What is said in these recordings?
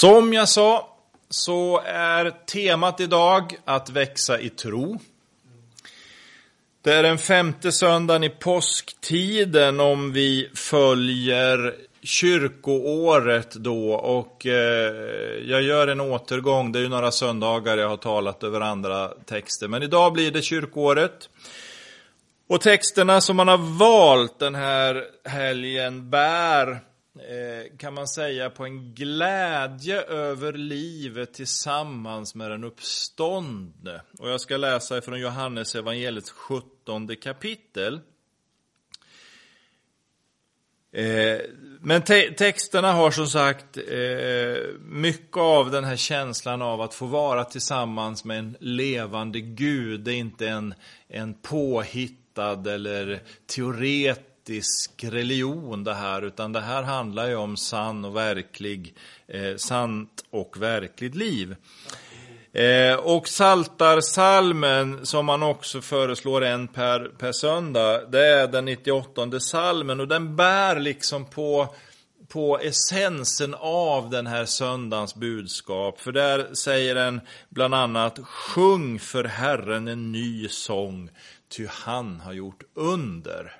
Som jag sa så är temat idag att växa i tro. Det är den femte söndagen i påsktiden om vi följer kyrkoåret då och eh, jag gör en återgång, det är ju några söndagar jag har talat över andra texter, men idag blir det kyrkoåret. Och texterna som man har valt den här helgen bär Eh, Eh, kan man säga, på en glädje över livet tillsammans med den uppståndne. Och jag ska läsa ifrån Johannes evangeliets 17 kapitel. Eh, men te texterna har som sagt eh, mycket av den här känslan av att få vara tillsammans med en levande Gud. Det är inte en, en påhittad eller teoretisk politisk religion det här, utan det här handlar ju om sann och verklig, eh, sant och verkligt liv. Eh, och saltarsalmen som man också föreslår en per, per söndag, det är den 98 salmen och den bär liksom på på essensen av den här söndagens budskap. För där säger den bland annat Sjung för Herren en ny sång, ty han har gjort under.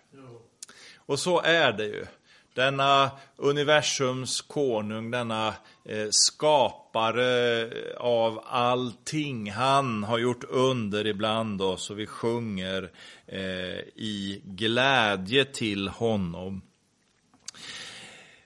Och så är det ju. Denna universums konung, denna eh, skapare av allting. Han har gjort under ibland oss och vi sjunger eh, i glädje till honom.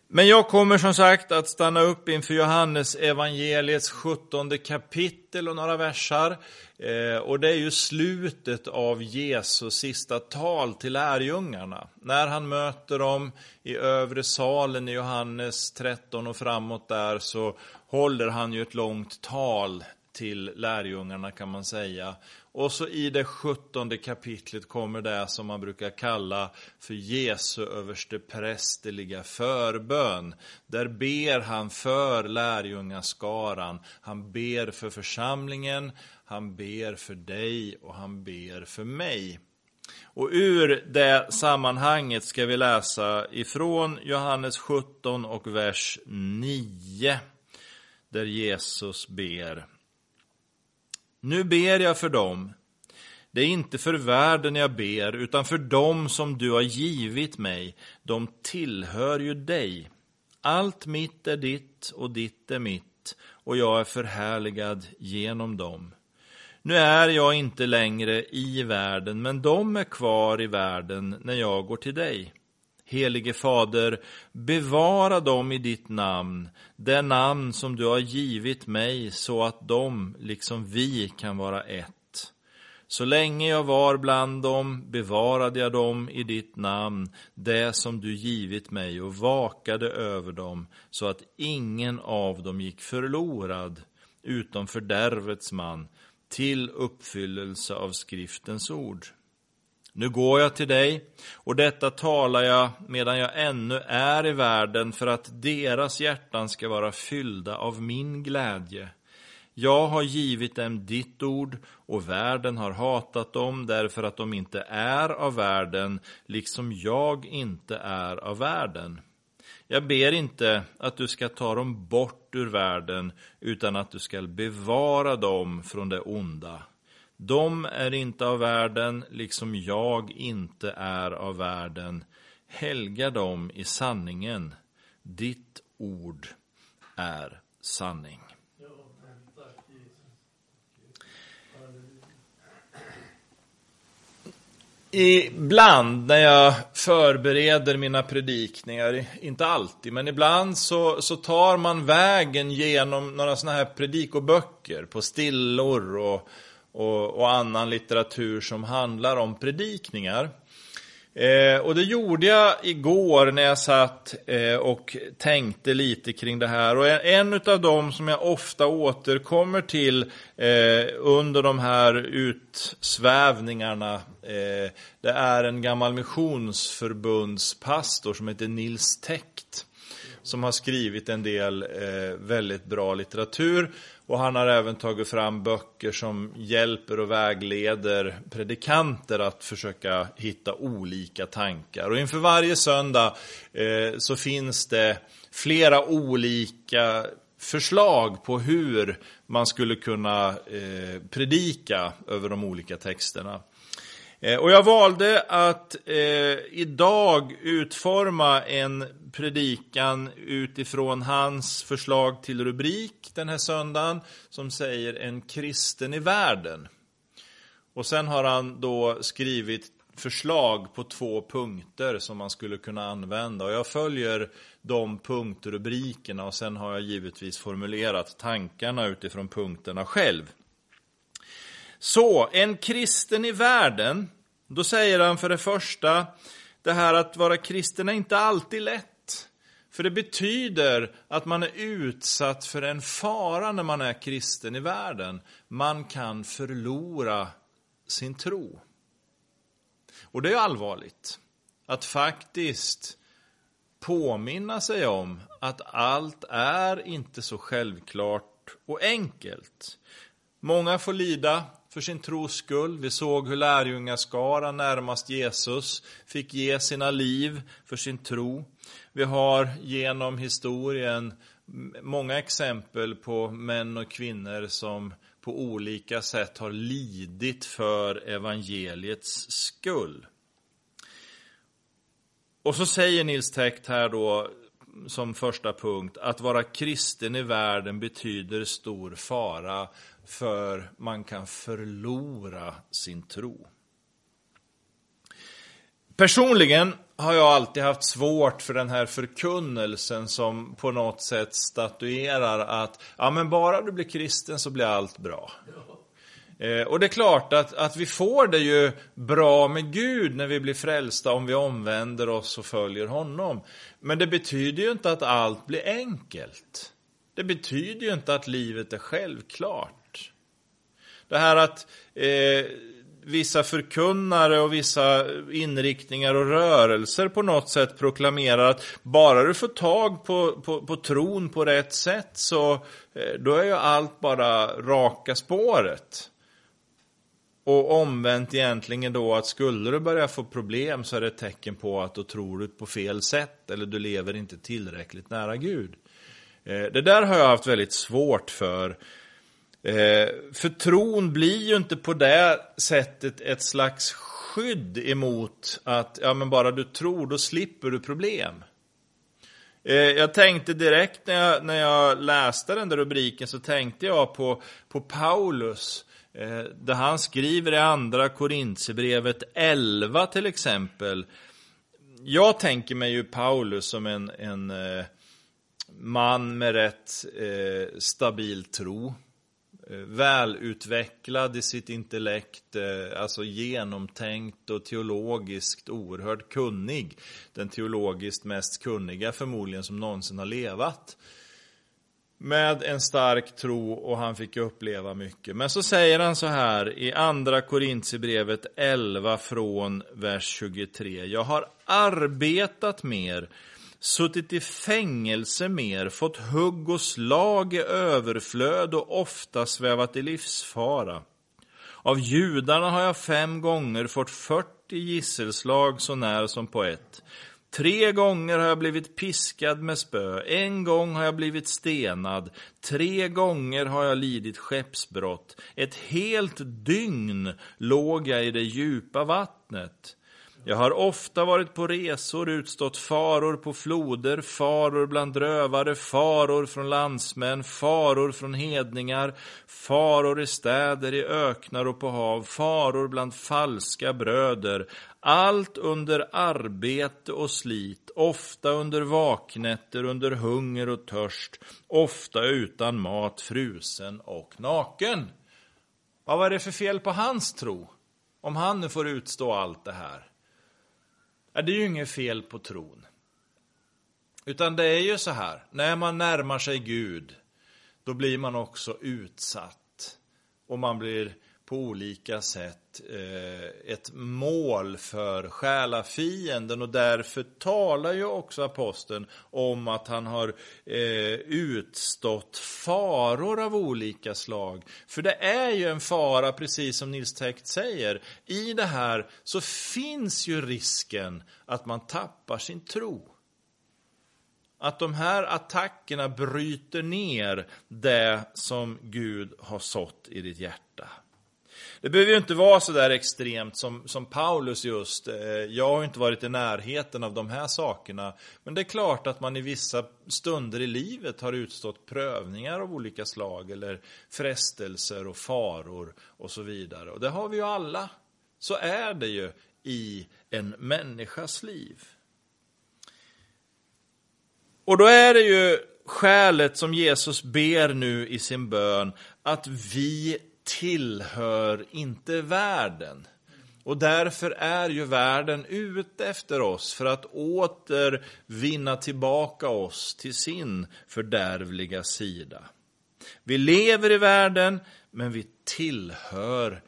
Men jag kommer som sagt att stanna upp inför Johannes evangeliets 17 kapitel och några versar. Eh, och det är ju slutet av Jesus sista tal till lärjungarna. När han möter dem i övre salen i Johannes 13 och framåt där så håller han ju ett långt tal till lärjungarna kan man säga. Och så i det sjuttonde kapitlet kommer det som man brukar kalla för Jesu översteprästerliga förbön. Där ber han för lärjungaskaran, han ber för församlingen, han ber för dig och han ber för mig. Och ur det sammanhanget ska vi läsa ifrån Johannes 17 och vers 9. Där Jesus ber. Nu ber jag för dem. Det är inte för världen jag ber, utan för dem som du har givit mig. De tillhör ju dig. Allt mitt är ditt och ditt är mitt, och jag är förhärligad genom dem. Nu är jag inte längre i världen, men de är kvar i världen när jag går till dig. Helige Fader, bevara dem i ditt namn, det namn som du har givit mig, så att de, liksom vi, kan vara ett. Så länge jag var bland dem bevarade jag dem i ditt namn, det som du givit mig, och vakade över dem, så att ingen av dem gick förlorad, utom fördärvets man, till uppfyllelse av skriftens ord. Nu går jag till dig, och detta talar jag medan jag ännu är i världen för att deras hjärtan ska vara fyllda av min glädje. Jag har givit dem ditt ord, och världen har hatat dem därför att de inte är av världen, liksom jag inte är av världen. Jag ber inte att du ska ta dem bort ur världen, utan att du ska bevara dem från det onda. De är inte av världen, liksom jag inte är av världen. Helga dem i sanningen. Ditt ord är sanning. Ibland när jag förbereder mina predikningar, inte alltid, men ibland så, så tar man vägen genom några sådana här predikoböcker på stillor och och, och annan litteratur som handlar om predikningar. Eh, och det gjorde jag igår när jag satt eh, och tänkte lite kring det här. Och en, en av dem som jag ofta återkommer till eh, under de här utsvävningarna, eh, det är en gammal missionsförbundspastor som heter Nils Täckt, Som har skrivit en del eh, väldigt bra litteratur. Och han har även tagit fram böcker som hjälper och vägleder predikanter att försöka hitta olika tankar. Och inför varje söndag eh, så finns det flera olika förslag på hur man skulle kunna eh, predika över de olika texterna. Eh, och jag valde att eh, idag utforma en predikan utifrån hans förslag till rubrik den här söndagen som säger en kristen i världen. Och sen har han då skrivit förslag på två punkter som man skulle kunna använda. Och jag följer de punktrubrikerna och sen har jag givetvis formulerat tankarna utifrån punkterna själv. Så, en kristen i världen, då säger han för det första, det här att vara kristen är inte alltid lätt. För det betyder att man är utsatt för en fara när man är kristen i världen. Man kan förlora sin tro. Och det är allvarligt att faktiskt påminna sig om att allt är inte så självklart och enkelt. Många får lida för sin tros skull. Vi såg hur lärjungaskaran närmast Jesus fick ge sina liv för sin tro. Vi har genom historien många exempel på män och kvinnor som på olika sätt har lidit för evangeliets skull. Och så säger Nils Täckt här då som första punkt att vara kristen i världen betyder stor fara för man kan förlora sin tro. Personligen har jag alltid haft svårt för den här förkunnelsen som på något sätt statuerar att ja, men bara du blir kristen så blir allt bra. Eh, och det är klart att, att vi får det ju bra med Gud när vi blir frälsta om vi omvänder oss och följer honom. Men det betyder ju inte att allt blir enkelt. Det betyder ju inte att livet är självklart. Det här att eh, vissa förkunnare och vissa inriktningar och rörelser på något sätt proklamerar att bara du får tag på, på, på tron på rätt sätt så eh, då är ju allt bara raka spåret. Och omvänt egentligen då att skulle du börja få problem så är det ett tecken på att då tror du på fel sätt eller du lever inte tillräckligt nära Gud. Eh, det där har jag haft väldigt svårt för. Eh, för tron blir ju inte på det sättet ett slags skydd emot att ja, men bara du tror, då slipper du problem. Eh, jag tänkte direkt när jag, när jag läste den där rubriken så tänkte jag på, på Paulus. Eh, där han skriver i andra Korintierbrevet 11 till exempel. Jag tänker mig ju Paulus som en, en eh, man med rätt eh, stabil tro. Eh, välutvecklad i sitt intellekt, eh, alltså genomtänkt och teologiskt oerhört kunnig. Den teologiskt mest kunniga förmodligen som någonsin har levat. Med en stark tro och han fick uppleva mycket. Men så säger han så här i andra Korintierbrevet 11 från vers 23. Jag har arbetat mer suttit i fängelse mer, fått hugg och slag i överflöd och ofta svävat i livsfara. Av judarna har jag fem gånger fått 40 gisselslag så när som på ett. Tre gånger har jag blivit piskad med spö, en gång har jag blivit stenad, tre gånger har jag lidit skeppsbrott. Ett helt dygn låg jag i det djupa vattnet. Jag har ofta varit på resor, utstått faror på floder, faror bland rövare, faror från landsmän, faror från hedningar, faror i städer, i öknar och på hav, faror bland falska bröder, allt under arbete och slit, ofta under vaknätter, under hunger och törst, ofta utan mat, frusen och naken. Vad var det för fel på hans tro? Om han nu får utstå allt det här. Ja, det är ju inget fel på tron. Utan det är ju så här, när man närmar sig Gud, då blir man också utsatt. Och man blir på olika sätt eh, ett mål för själafienden och därför talar ju också aposteln om att han har eh, utstått faror av olika slag. För det är ju en fara, precis som Nils Täckt säger. I det här så finns ju risken att man tappar sin tro. att de här attackerna bryter ner det som Gud har sått i ditt hjärta. Det behöver ju inte vara så där extremt som, som Paulus just. Eh, jag har ju inte varit i närheten av de här sakerna. Men det är klart att man i vissa stunder i livet har utstått prövningar av olika slag. Eller frestelser och faror och så vidare. Och det har vi ju alla. Så är det ju i en människas liv. Och då är det ju skälet som Jesus ber nu i sin bön, att vi tillhör inte världen. Och därför är ju världen ute efter oss för att åter vinna tillbaka oss till sin fördärvliga sida. Vi lever i världen, men vi tillhör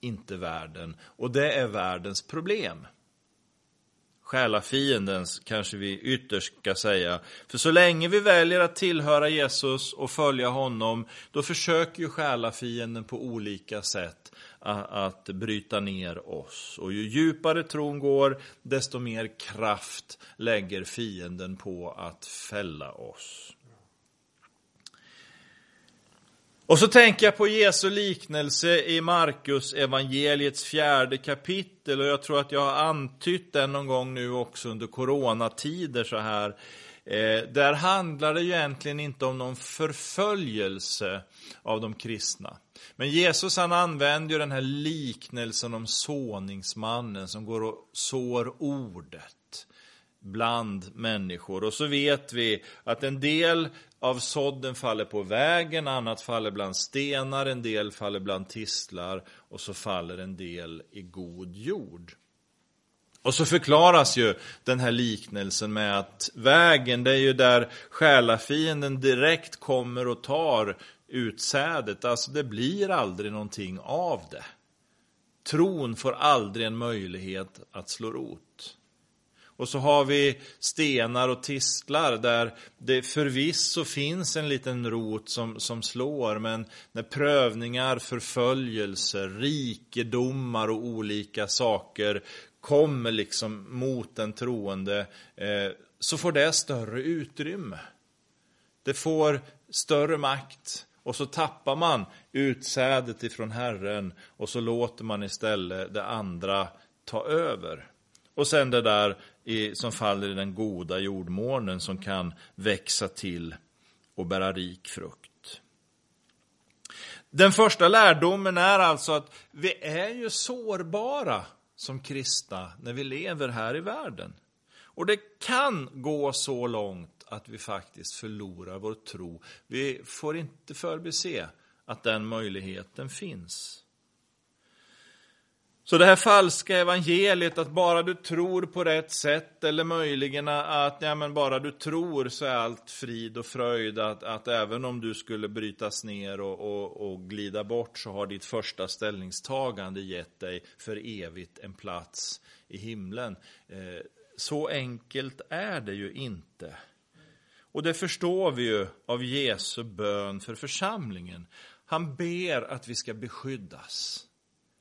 inte världen. Och det är världens problem själafiendens, kanske vi ytterst ska säga. För så länge vi väljer att tillhöra Jesus och följa honom, då försöker ju själafienden på olika sätt att bryta ner oss. Och ju djupare tron går, desto mer kraft lägger fienden på att fälla oss. Och så tänker jag på Jesu liknelse i Markus evangeliets fjärde kapitel och jag tror att jag har antytt den någon gång nu också under coronatider så här. Eh, där handlar det ju egentligen inte om någon förföljelse av de kristna. Men Jesus han använder ju den här liknelsen om såningsmannen som går och sår ordet bland människor. Och så vet vi att en del av sådden faller på vägen, annat faller bland stenar, en del faller bland tistlar och så faller en del i god jord. Och så förklaras ju den här liknelsen med att vägen, det är ju där själafienden direkt kommer och tar utsädet. Alltså det blir aldrig någonting av det. Tron får aldrig en möjlighet att slå rot. Och så har vi stenar och tistlar där det förvisso finns en liten rot som, som slår, men när prövningar, förföljelser, rikedomar och olika saker kommer liksom mot den troende, eh, så får det större utrymme. Det får större makt. Och så tappar man utsädet ifrån Herren och så låter man istället det andra ta över. Och sen det där i, som faller i den goda jordmånen som kan växa till och bära rik frukt. Den första lärdomen är alltså att vi är ju sårbara som kristna när vi lever här i världen. Och det kan gå så långt att vi faktiskt förlorar vår tro. Vi får inte förbise att den möjligheten finns. Så det här falska evangeliet, att bara du tror på rätt sätt, eller möjligen att ja, men bara du tror så är allt frid och fröjd, att, att även om du skulle brytas ner och, och, och glida bort så har ditt första ställningstagande gett dig för evigt en plats i himlen. Eh, så enkelt är det ju inte. Och det förstår vi ju av Jesu bön för församlingen. Han ber att vi ska beskyddas.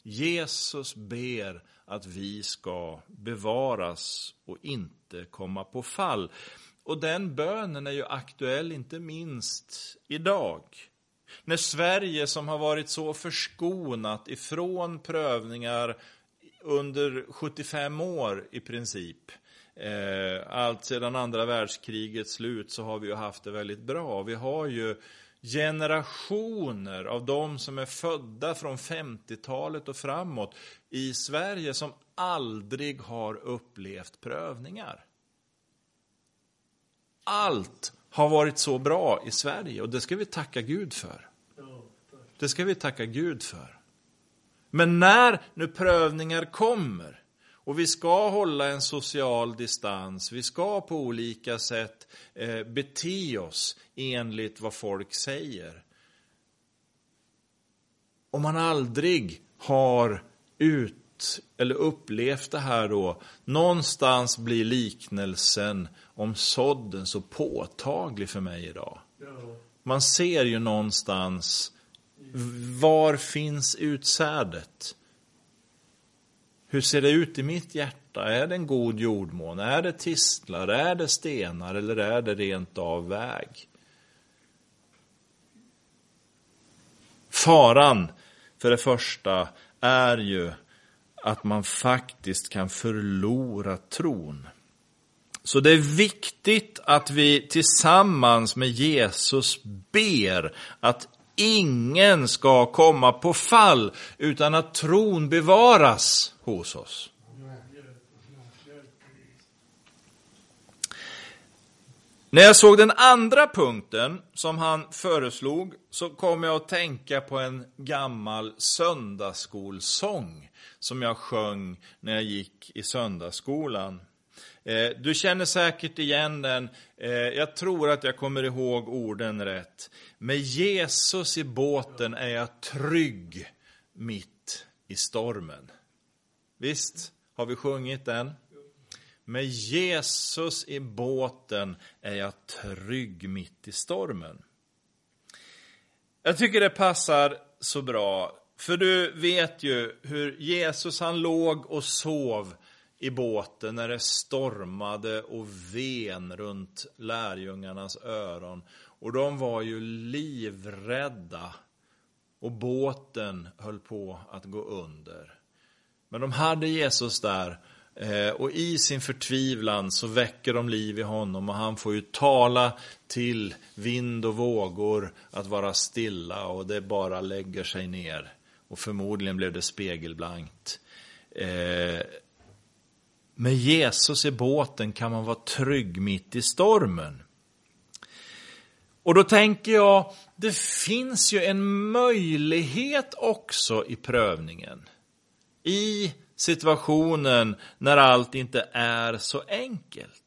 Jesus ber att vi ska bevaras och inte komma på fall. Och den bönen är ju aktuell inte minst idag. När Sverige som har varit så förskonat ifrån prövningar under 75 år i princip. Eh, allt sedan andra världskrigets slut så har vi ju haft det väldigt bra. Vi har ju generationer av de som är födda från 50-talet och framåt i Sverige som aldrig har upplevt prövningar. Allt har varit så bra i Sverige och det ska vi tacka Gud för. Det ska vi tacka Gud för. Men när nu prövningar kommer och vi ska hålla en social distans, vi ska på olika sätt eh, bete oss enligt vad folk säger. Om man aldrig har ut eller upplevt det här då, någonstans blir liknelsen om sådden så påtaglig för mig idag. Man ser ju någonstans, var finns utsädet? Hur ser det ut i mitt hjärta? Är det en god jordmån? Är det tistlar? Är det stenar? Eller är det rent av väg? Faran, för det första, är ju att man faktiskt kan förlora tron. Så det är viktigt att vi tillsammans med Jesus ber att ingen ska komma på fall, utan att tron bevaras hos oss. När jag såg den andra punkten som han föreslog så kom jag att tänka på en gammal söndagsskolsång som jag sjöng när jag gick i söndagsskolan. Eh, du känner säkert igen den. Eh, jag tror att jag kommer ihåg orden rätt. Med Jesus i båten är jag trygg mitt i stormen. Visst har vi sjungit den? Med Jesus i båten är jag trygg mitt i stormen. Jag tycker det passar så bra, för du vet ju hur Jesus han låg och sov i båten när det stormade och ven runt lärjungarnas öron. Och de var ju livrädda. Och båten höll på att gå under. Men de hade Jesus där. Eh, och i sin förtvivlan så väcker de liv i honom och han får ju tala till vind och vågor att vara stilla och det bara lägger sig ner. Och förmodligen blev det spegelblankt. Eh, med Jesus i båten kan man vara trygg mitt i stormen. Och då tänker jag, det finns ju en möjlighet också i prövningen. I situationen när allt inte är så enkelt.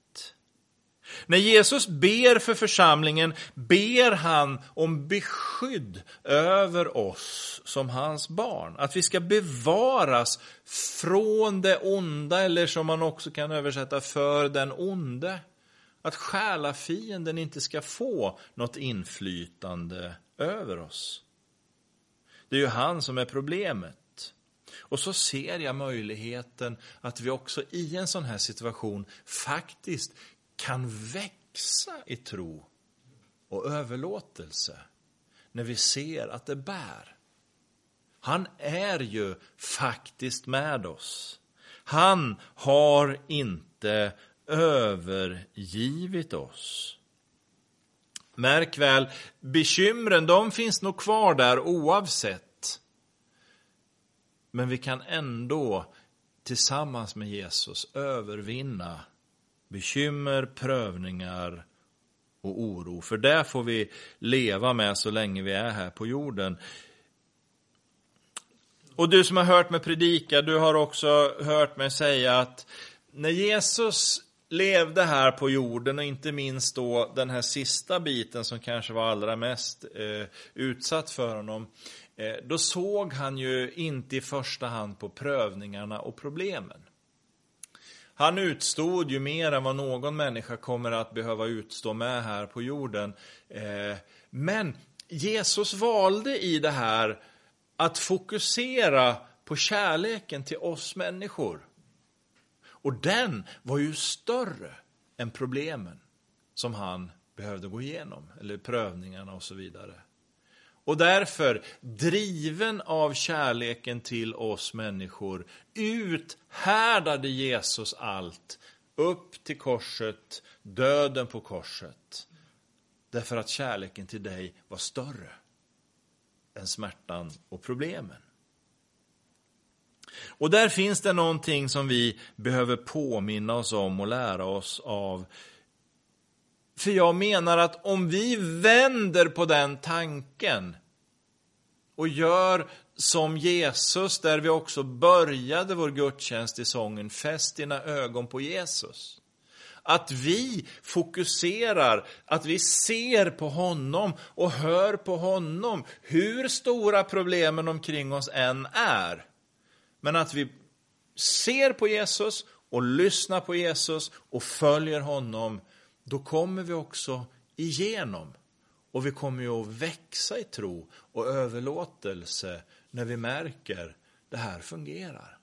När Jesus ber för församlingen ber han om beskydd över oss som hans barn. Att vi ska bevaras från det onda, eller som man också kan översätta för den onde. Att själafienden inte ska få något inflytande över oss. Det är ju han som är problemet. Och så ser jag möjligheten att vi också i en sån här situation faktiskt kan växa i tro och överlåtelse när vi ser att det bär. Han är ju faktiskt med oss. Han har inte övergivit oss. Märk väl, bekymren de finns nog kvar där oavsett. Men vi kan ändå tillsammans med Jesus övervinna bekymmer, prövningar och oro. För det får vi leva med så länge vi är här på jorden. Och du som har hört mig predika, du har också hört mig säga att när Jesus levde här på jorden och inte minst då den här sista biten som kanske var allra mest eh, utsatt för honom. Eh, då såg han ju inte i första hand på prövningarna och problemen. Han utstod ju mer än vad någon människa kommer att behöva utstå med här på jorden. Eh, men Jesus valde i det här att fokusera på kärleken till oss människor. Och den var ju större än problemen som han behövde gå igenom, eller prövningarna och så vidare. Och därför, driven av kärleken till oss människor, uthärdade Jesus allt upp till korset, döden på korset. Därför att kärleken till dig var större än smärtan och problemen. Och där finns det någonting som vi behöver påminna oss om och lära oss av för jag menar att om vi vänder på den tanken och gör som Jesus, där vi också började vår gudstjänst i sången Fäst dina ögon på Jesus. Att vi fokuserar, att vi ser på honom och hör på honom, hur stora problemen omkring oss än är. Men att vi ser på Jesus och lyssnar på Jesus och följer honom då kommer vi också igenom. Och vi kommer ju att växa i tro och överlåtelse när vi märker det här fungerar.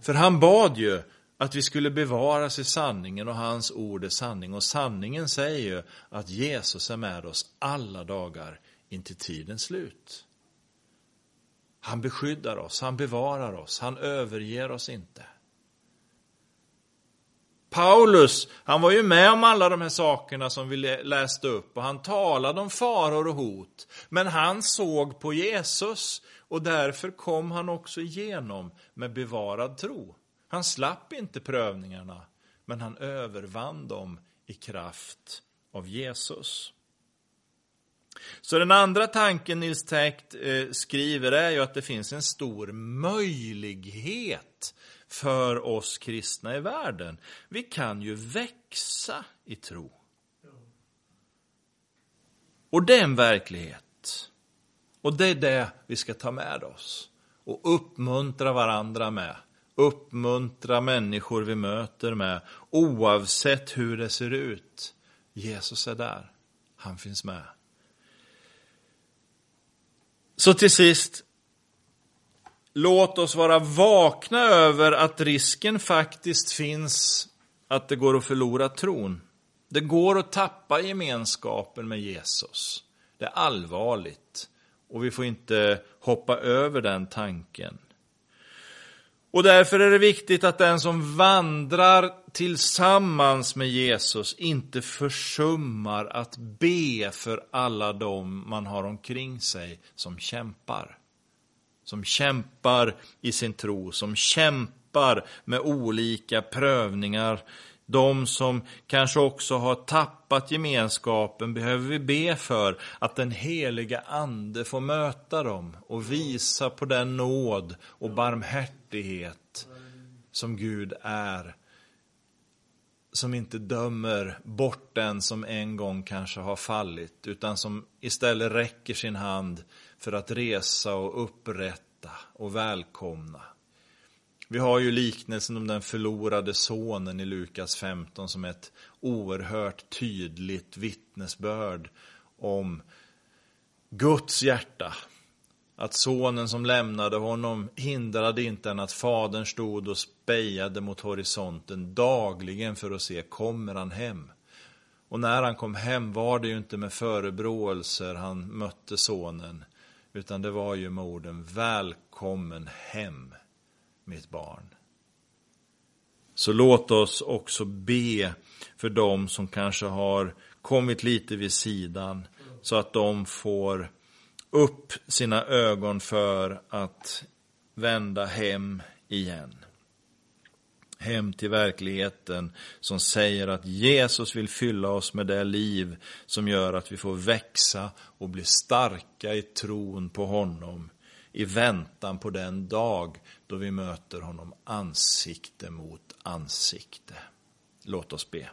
För han bad ju att vi skulle bevaras i sanningen och hans ord är sanning. Och sanningen säger ju att Jesus är med oss alla dagar intill tidens slut. Han beskyddar oss, han bevarar oss, han överger oss inte. Paulus, han var ju med om alla de här sakerna som vi läste upp och han talade om faror och hot. Men han såg på Jesus och därför kom han också igenom med bevarad tro. Han slapp inte prövningarna, men han övervann dem i kraft av Jesus. Så den andra tanken Nils Täkt eh, skriver är ju att det finns en stor möjlighet för oss kristna i världen. Vi kan ju växa i tro. Och det är en verklighet. Och det är det vi ska ta med oss och uppmuntra varandra med. Uppmuntra människor vi möter med, oavsett hur det ser ut. Jesus är där. Han finns med. Så till sist, låt oss vara vakna över att risken faktiskt finns att det går att förlora tron. Det går att tappa gemenskapen med Jesus. Det är allvarligt och vi får inte hoppa över den tanken. Och därför är det viktigt att den som vandrar tillsammans med Jesus inte försummar att be för alla dem man har omkring sig som kämpar. Som kämpar i sin tro, som kämpar med olika prövningar. De som kanske också har tappat gemenskapen behöver vi be för att den heliga Ande får möta dem och visa på den nåd och barmhärtighet som Gud är som inte dömer bort den som en gång kanske har fallit, utan som istället räcker sin hand för att resa och upprätta och välkomna. Vi har ju liknelsen om den förlorade sonen i Lukas 15 som ett oerhört tydligt vittnesbörd om Guds hjärta att sonen som lämnade honom hindrade inte än att fadern stod och spejade mot horisonten dagligen för att se, kommer han hem? Och när han kom hem var det ju inte med förebråelser han mötte sonen, utan det var ju med orden, välkommen hem, mitt barn. Så låt oss också be för dem som kanske har kommit lite vid sidan, så att de får upp sina ögon för att vända hem igen. Hem till verkligheten som säger att Jesus vill fylla oss med det liv som gör att vi får växa och bli starka i tron på honom i väntan på den dag då vi möter honom ansikte mot ansikte. Låt oss be.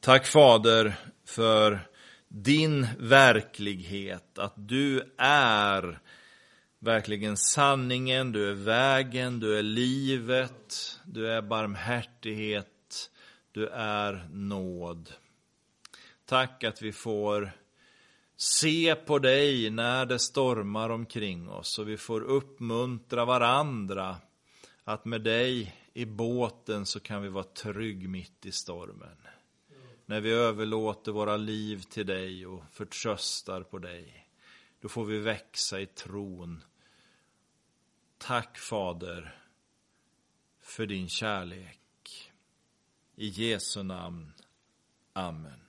Tack Fader för din verklighet, att du är verkligen sanningen, du är vägen, du är livet, du är barmhärtighet, du är nåd. Tack att vi får se på dig när det stormar omkring oss och vi får uppmuntra varandra att med dig i båten så kan vi vara trygg mitt i stormen när vi överlåter våra liv till dig och förtröstar på dig. Då får vi växa i tron. Tack Fader för din kärlek. I Jesu namn. Amen.